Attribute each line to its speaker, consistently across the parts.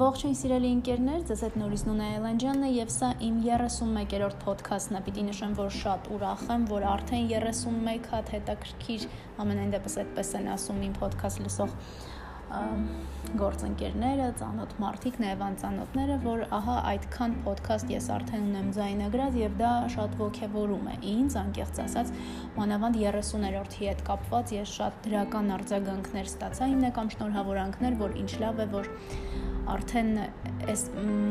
Speaker 1: Ողջույն սիրելի ընկերներ, ձեզ հետ նորից Նունե Էլանջյանն է եւ սա իմ 31-րդ ոդքասթն է։ Պիտի նշեմ, որ շատ ուրախ եմ, որ արդեն 31 հատ հետաքրքիր, ամենայն դեպս այդպես են ասում իմ ոդքասթ լսող գործընկերները, ծանոթ մարդիկ, նաև անծանոթները, որ ահա այդքան ոդքասթ ես արդեն ունեմ ձայնագրած եւ դա շատ ողջևորում է ինձ, անկեղծ ասած, մանավանդ 30-րդի հետ կապված ես շատ դրական արձագանքներ ստացա, հիմնական շնորհավորանքներ, որ ինչ լավ է, որ արդեն այս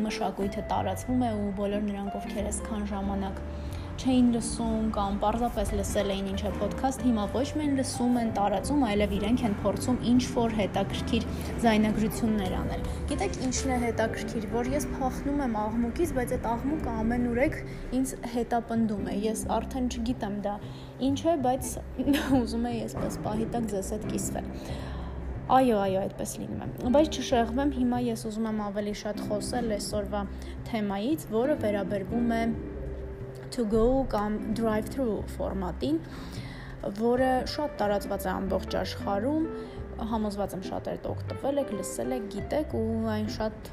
Speaker 1: մշակույթը տարածվում է ու բոլոր նրանք, ովքեր այսքան ժամանակ չէին լսում կամ պարզապես լսել էին ինչ-որ ոդքասթ, հիմա ոչ միայն լսում են, տարածում, այլև իրենք են փորձում ինչ որ հետաքրքիր զայնագրություններ անել։ Գիտեք, ինչն է հետաքրքիր, որ ես փախնում եմ աղմուկից, բայց այդ աղմուկը ամենուրեք ինձ հետապնդում է։ Ես արդեն չգիտեմ դա ինչ է, բայց ուզում եմ այսպես պահի տակ ձեզ հետ կիսվել։ Այո, այո, այդպես լինում է։ Բայց չշեղվեմ, հիմա ես ուզում եմ ավելի շատ խոսել այսօրվա թեմայից, որը վերաբերվում է to go կամ drive through ֆորմատին, որը շատ տարածված է ամբողջ աշխարհում, համոզված եմ շատերդ օգտվել եք, լսել եք, գիտեք ու այն շատ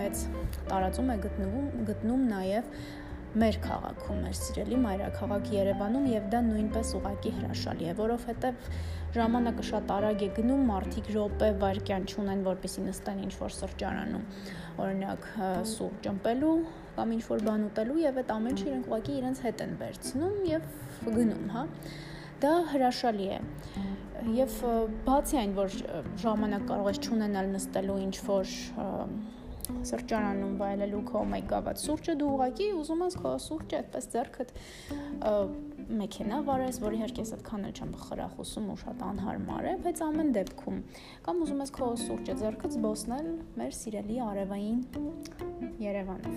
Speaker 1: մեծ տարածում է գտնվում գտնում նաև մեր քաղաքում, մեր սիրելի մայրաքաղաք Երևանում եւ դա նույնպես ուղակի հրաշալի է, որովհետեւ ժամանակը շատ արագ է գնում, մարդիկ րոպե վայրկյան չունեն, որպեսի նստեն ինչ-որ սրճարանում, օրինակ սուրճ ըմպելու կամ ինչ-որ բան ուտելու եւ այդ ամեն ինչը իրենք ուղակի իրենց հետ են վերցնում եւ գնում, հա դա հրաշալի է եւ բացի այն որ ժամանակ կարող ես չունենալ նստելու ինչ որ սրճարանում վայելելու քո մեգավատ սուրճը դու ուղակի ուզում ես քո սուրճը այդպես ձեռքդ մեքենա վարես, որի իհարկե ես այդքան էլ չեմ խրախուսում ու շատ անհարմար է, բայց ամեն դեպքում կամ ուզում ես քո սուրճը ձեռքդ զբոսնել մեր սիրելի արևային Երևանով։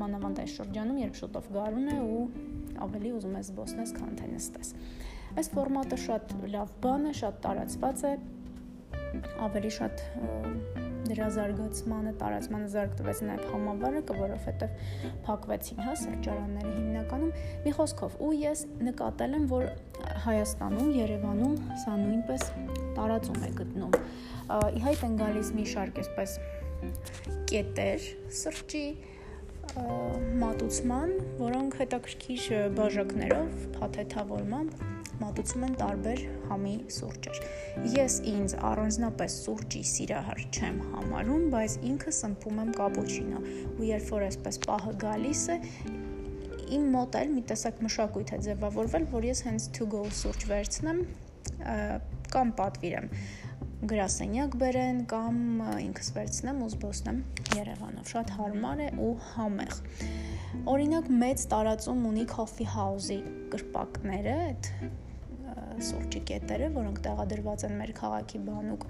Speaker 1: Մանավանդ այս շրջանում, երբ շուտով գարուն է ու ավելի ուզում ես զբոսնես, քան թե նստես։ Այս ֆորմատը շատ լավ բան է, շատ տարածված է, ավելի շատ դրա զարգացմանը, տարածմանը զարգ տվեց նաև համավարակը, որովհետև փակվեցին հա սրճարանները հիմնականում։ Մի խոսքով, ու ես նկատել եմ, որ Հայաստանում, Երևանում սա նույնպես տարածում է գտնում։ Իհայտ են գալիս մի շարք այսպես կետեր սրճի մատուցման, որոնք հետաքրքիր բաժակներով, փաթեթավորմամբ մատուցում են տարբեր համի սուրճեր։ Ես ինձ առանձնապես սուրճի սիրահար չեմ համարում, բայց ինքը սնփում եմ կապուչինո։ Ու երբ որ այսպես պահը գալիս է, իմ մոտ էլ մի տեսակ մշակույթ է ձևավորվել, որ ես հենց to go սուրճ վերցնեմ կամ պատվիրեմ գրասենյակ բերեն կամ ինքս վերցնեմ ու զբոսնեմ Երևանով։ Շատ հարմար է ու համեղ։ Օրինակ մեծ տարածում ունի coffee house-ի կրպակները, այդ սուրճի կետերը, որոնք տեղադրված են մեր քաղաքի բանուկ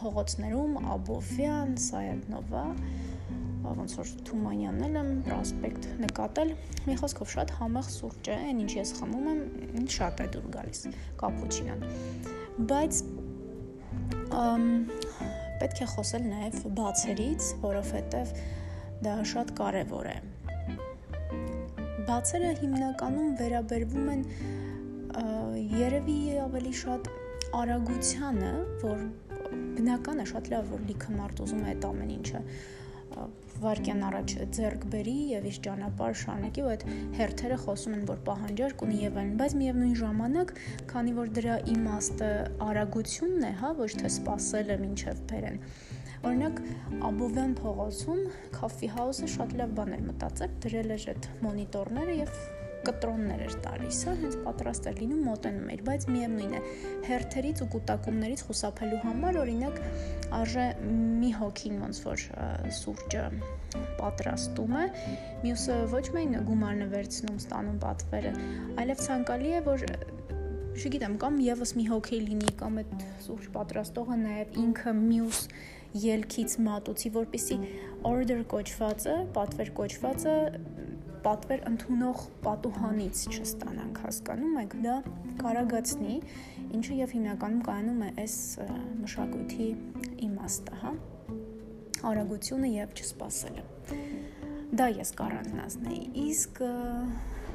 Speaker 1: փողոցներում, Աբովյան, Սայեդնովա, ոնց որ Թումանյանն էլ եմ պրոսպեկտ նկատել։ Մի խոսքով շատ համեղ սուրճ է, այն ինչ ես խմում եմ, ինձ շատ է դուր գալիս կապուչինոն։ Բայց պետք է խոսել նաև բացերից, որովհետև դա շատ կարևոր է։ Բացերը հիմնականում վերաբերվում են երևի ավելի շատ արագությանը, որ բնական է շատ լավ որ լիքը մարդ ուզում է այդ ամեն ինչը վարկյան առաջ ձեռք բերի եւ իշ ճանապարհ շարունակի, այդ հերթերը խոսում են, որ պահանջարկ ունի եւ այլն, բայց միևնույն ժամանակ, քանի որ դրա իմաստը արագությունն է, հա, ոչ թե սпасելը ինչեւ բերեն։ Օրինակ Աբովյան փողոցում Coffee House-ը շատ լավ բաներ մտածել, դրել էր այդ մոնիտորները եւ կտրոններ էր տալիս, հա, հենց պատրաստ էր լինում մոտենում էր, բայց միևնույն է, հերթերից ու կൂട്ടակումներից խուսափելու համար օրինակ արժե մի հոգին ոնց որ սուրճը պատրաստում է, մյուսը ոչ միայն գումարն է վերցնում, ստանում պատվերը, այլև ցանկալի է, որ չգիտեմ, կամ եւս մի հոգի լինի, կամ այդ սուրճ պատրաստողը նաեւ ինքը մյուս ելքից մատուցի, որpիսի order կոչվածը, պատվեր կոչվածը պատվեր ընդունող պատուհանից չստանանք հասկանում եք դա կարագացնի ինչը եւ հիմնականում կայանում է այս մշակույթի իմաստը հա արագությունը եւ չսպասելը դա ես կառանձնացնեի իսկ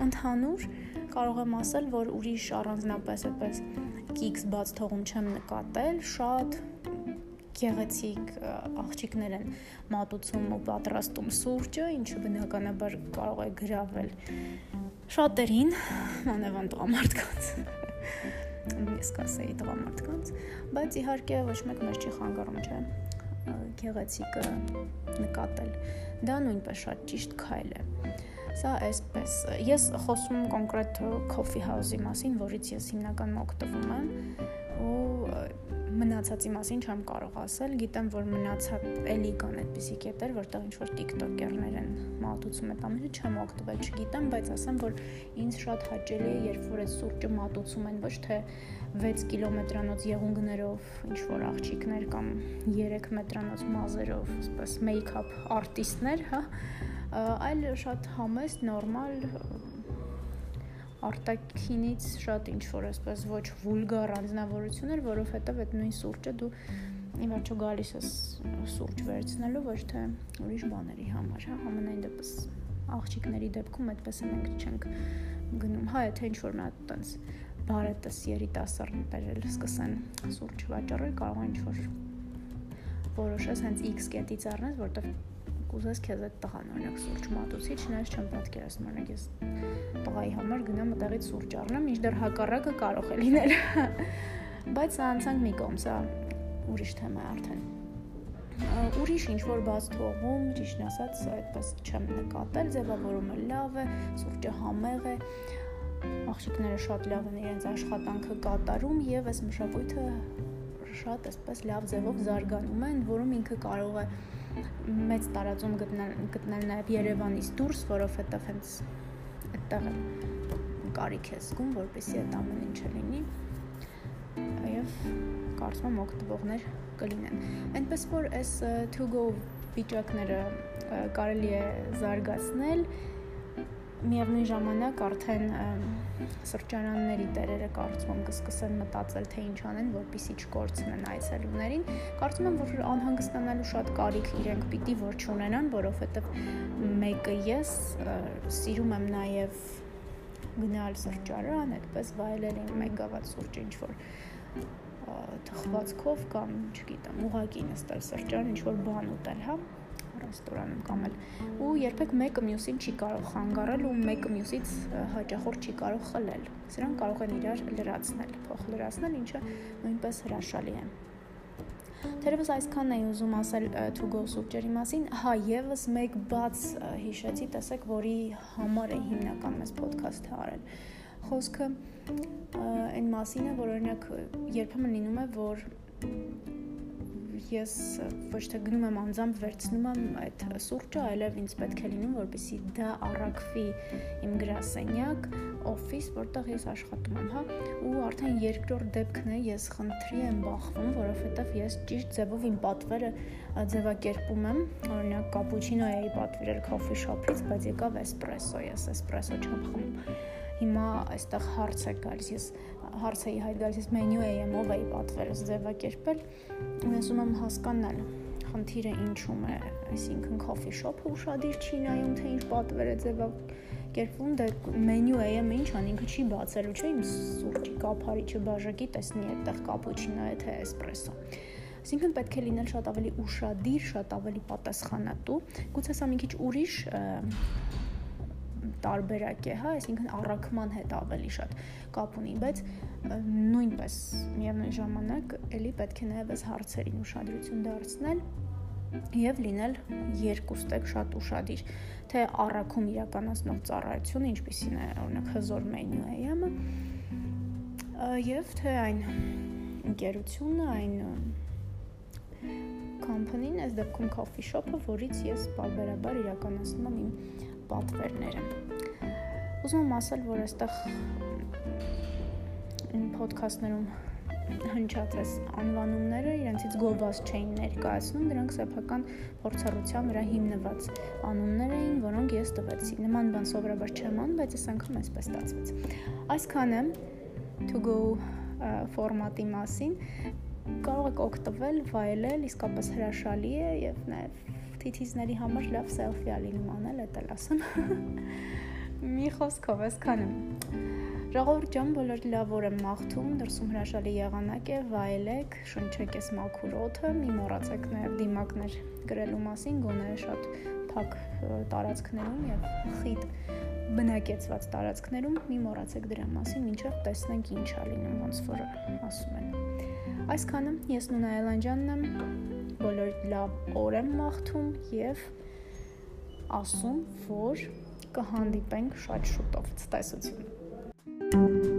Speaker 1: ընդհանուր կարող եմ ասել որ ուրիշ առանձնապես այդպես կիքս բաց թողում չեմ նկատել շատ գեղեցիկ աղջիկներ են մատուցում ու պատրաստում սուրճը, ինչը բնականաբար կարող է գրավել շատերին, մանավանդ տղամարդկանց ես կասեի տղամարդկանց, բայց իհարկե ոչ մեկ մեզ չի խանգարում, չէ՞ գեղեցիկը նկատել։ Դա նույնպես շատ ճիշտ քայլ է։ Սա այսպես։ Ես խոսում եմ կոնկրետ coffee house-ի մասին, որից ես հիմնականում օգտվում եմ ու մնացածի մասին չեմ կարող ասել, գիտեմ, որ մնացած էլի կան այդպիսի կետեր, որտեղ ինչ որ TikToker-ներ են մատուցում այդ ամենը, չեմ օգտվել, չգիտեմ, բայց ասեմ, որ ինձ շատ հաճելի է, երբ որ այս սուրճը մատուցում են ոչ թե 6 կիլոմետրանոց եղունգներով ինչ որ աղջիկներ կամ 3 մետրանոց մազերով, ասես մեյքափ արտիստներ, հա, այլ շատ համեստ, նորմալ արտակինից շատ ինչ որ այսպես ոչ վուլգար անձնավորություններ, որովհետև այդ նույն սուրճը դու ի վերջո գալիս ես սուրճ վերցնելու ոչ թե ուրիշ բաների համար, հա, ամենայն դեպս աղջիկների դեպքում այդպես է մենք չենք գնում, հա, եթե ինչ որ նա տենց բարետս երիտասարդներ սկսեն սուրճ վաճառել, կարող է ինչ որ որոշես հենց X կետից առնես, որտեղ կուզես քեզ այդ տղան օրինակ սուրճ մատուցի, չնայած չեմ պատկերացնում, օրինակ ես տղայի համար գնամ այդտեղից սուրճ առնեմ, ինչդեռ հակառակը կարող է լինել։ Բայց անցանք մի կողմ, սա ուրիշ թեմա է արդեն։ Ուրիշ ինչ որ բաց թողում, ճիշտ ասած, այդպես չեմ նկատել, ձևավորումը լավ է, սուրճը համեղ է աղջիկները շատ լավ են իրենց աշխատանքը կատարում եւ այս մշակույթը շատ այսպես լավ ձևով զարգանում է, որում ինքը կարող է մեծ տարածում գտնել գտնել նաև Երևանից դուրս, որովհետև հենց այդտեղ կարիք է զգում, որպեսզի այդ ամեն ինչը լինի եւ կարծում եմ օգտվողներ կլինեն։ Այնպես որ այս to go վիճակները կարելի է զարգացնել միևնույն ժամանակ արդեն սրճարանների տերերը կարծում կսկսեն մտածել թե ինչ անեն, որpիսի չկորցնեն այցելուներին։ Կարծում եմ, որ անհանգստանալու շատ կարիք իրենք պիտի որ չունենան, որովհետև մեկը ես սիրում եմ նաև գնալ սրճարան, այդպես վայելել իմ մեգավատ սուրճ ինչ որ թխվածքով կամ, չգիտեմ, ուղակի նստել սրճարան, ինչ որ բան ուտել, հա ռեստորանում կամ էլ ու երբեք մեկը մյուսին չի կարող խանգարել ու մեկը մյուսից հաճախորդ չի կարող խլել։ Սրանք կարող են իրար լրացնել, փոխ լրացնել, ինչը նույնպես հրաշալի է։ Թերևս այսքանն էի ուզում ասել go սուրճերի մասին։ Հա, եւս մեկ բաց հիշեցի, տեսեք, որի համար է հիմնական մեզ ոդքասթը արել։ Խոսքը այն մասին է, որ օրինակ երբեմն լինում է, որ ես ոչ թե գնում եմ անձամբ վերցնում եմ այդ սուրճը, այլև ինձ պետք է լինում, որպեսզի դա առաքվի իմ գրասենյակ, օֆիս, որտեղ ես աշխատում եմ, հա, ու արդեն երկրորդ դեպքն է, ես խնդրի եմ բախվում, որովհետև ես ճիշտ ձևով իմ պատվերը ձևակերպում եմ, օրինակ կապուչինո էի պատվիրել coffee shop-ից, բայց եկավ էսպրեսո, ես էսպրեսո չեմ խմում հիմա այստեղ հարց է գալիս ես հարց էի հայտ գալիս մենյու եմ ով էի պատվերս ձևակերպել ուզում եմ հասկանալ խնդիրը ինչում է այսինքն coffee shop-ը ուշադիր չի նայում թե ինչ պատվեր է ձևակերպվում դե մենյու եմ ինչ ան ինքը չի բացելու չէ իմ սուրճի կափարիչը բաժակի տեսնի այդտեղ կապուչինո է թե էսպրեսո Այսինքն պետք է լինել շատ ավելի ուշադիր, շատ ավելի պատասխանատու։ Գուցե սա մի քիչ ուրիշ տարբերակ է, հա, այսինքն առաքման հետ ավելի շատ կապ ունի, բայց նույնպես միևնույն ժամանակ էլի պետք է նաև այս հարցերին ուշադրություն դարձնել եւ լինել երկուստեք շատ ուշադիր թե առաքում իրականացնող ծառայությունը ինչպիսին է օրինակ հզոր մենյու է յամը եւ թե այն ընկերությունը այն company-ն, այս դեպքում coffee shop-ը, որից ես բարբերաբար իրականացնում եմ իմ պատվերները։ Ուզում եմ ասել, որ այստեղ ոդքասթներում հնչած այս անվանումները իրենցից գովված չէին ներկայացնում, դրանք սեփական փորձառության վրա հիմնված անուններ էին, որոնք ես տվեցի։ Նման բան սովորաբար չեմ անում, բայց այս անգամ այսպես ստացվեց։ Այսքանը to go ֆորմատի մասին կարող եք օգտվել, վայելել, իսկապես հրաշալի է եւ նաեւ թիթիզների համար լավ սելֆի ա լինում անել, էդ էլ ասեմ։ Մի խոսքով այսքանը։ Ժողովուրդ ջան, բոլոր լավ օր եմ մաղթում, դրսում հրաշալի եղանակ է, վայելեք, շնչեք այս մաքուր օդը, մի մոռացեք նաև դիմակներ գրելու մասին, գոնե շատ փակ տարածքներում եւ խիտ բնակեցված տարածքներում մի մոռացեք դրա մասին, ինչեւ տեսնենք ինչ ա լինում, ոնց որ ասում են։ Այսքանը ես Նունա Էլանջյանն եմ, բոլոր լավ օր եմ մաղթում եւ ասում, որ կհանդիպենք շատ շուտով։ Ցտեսություն։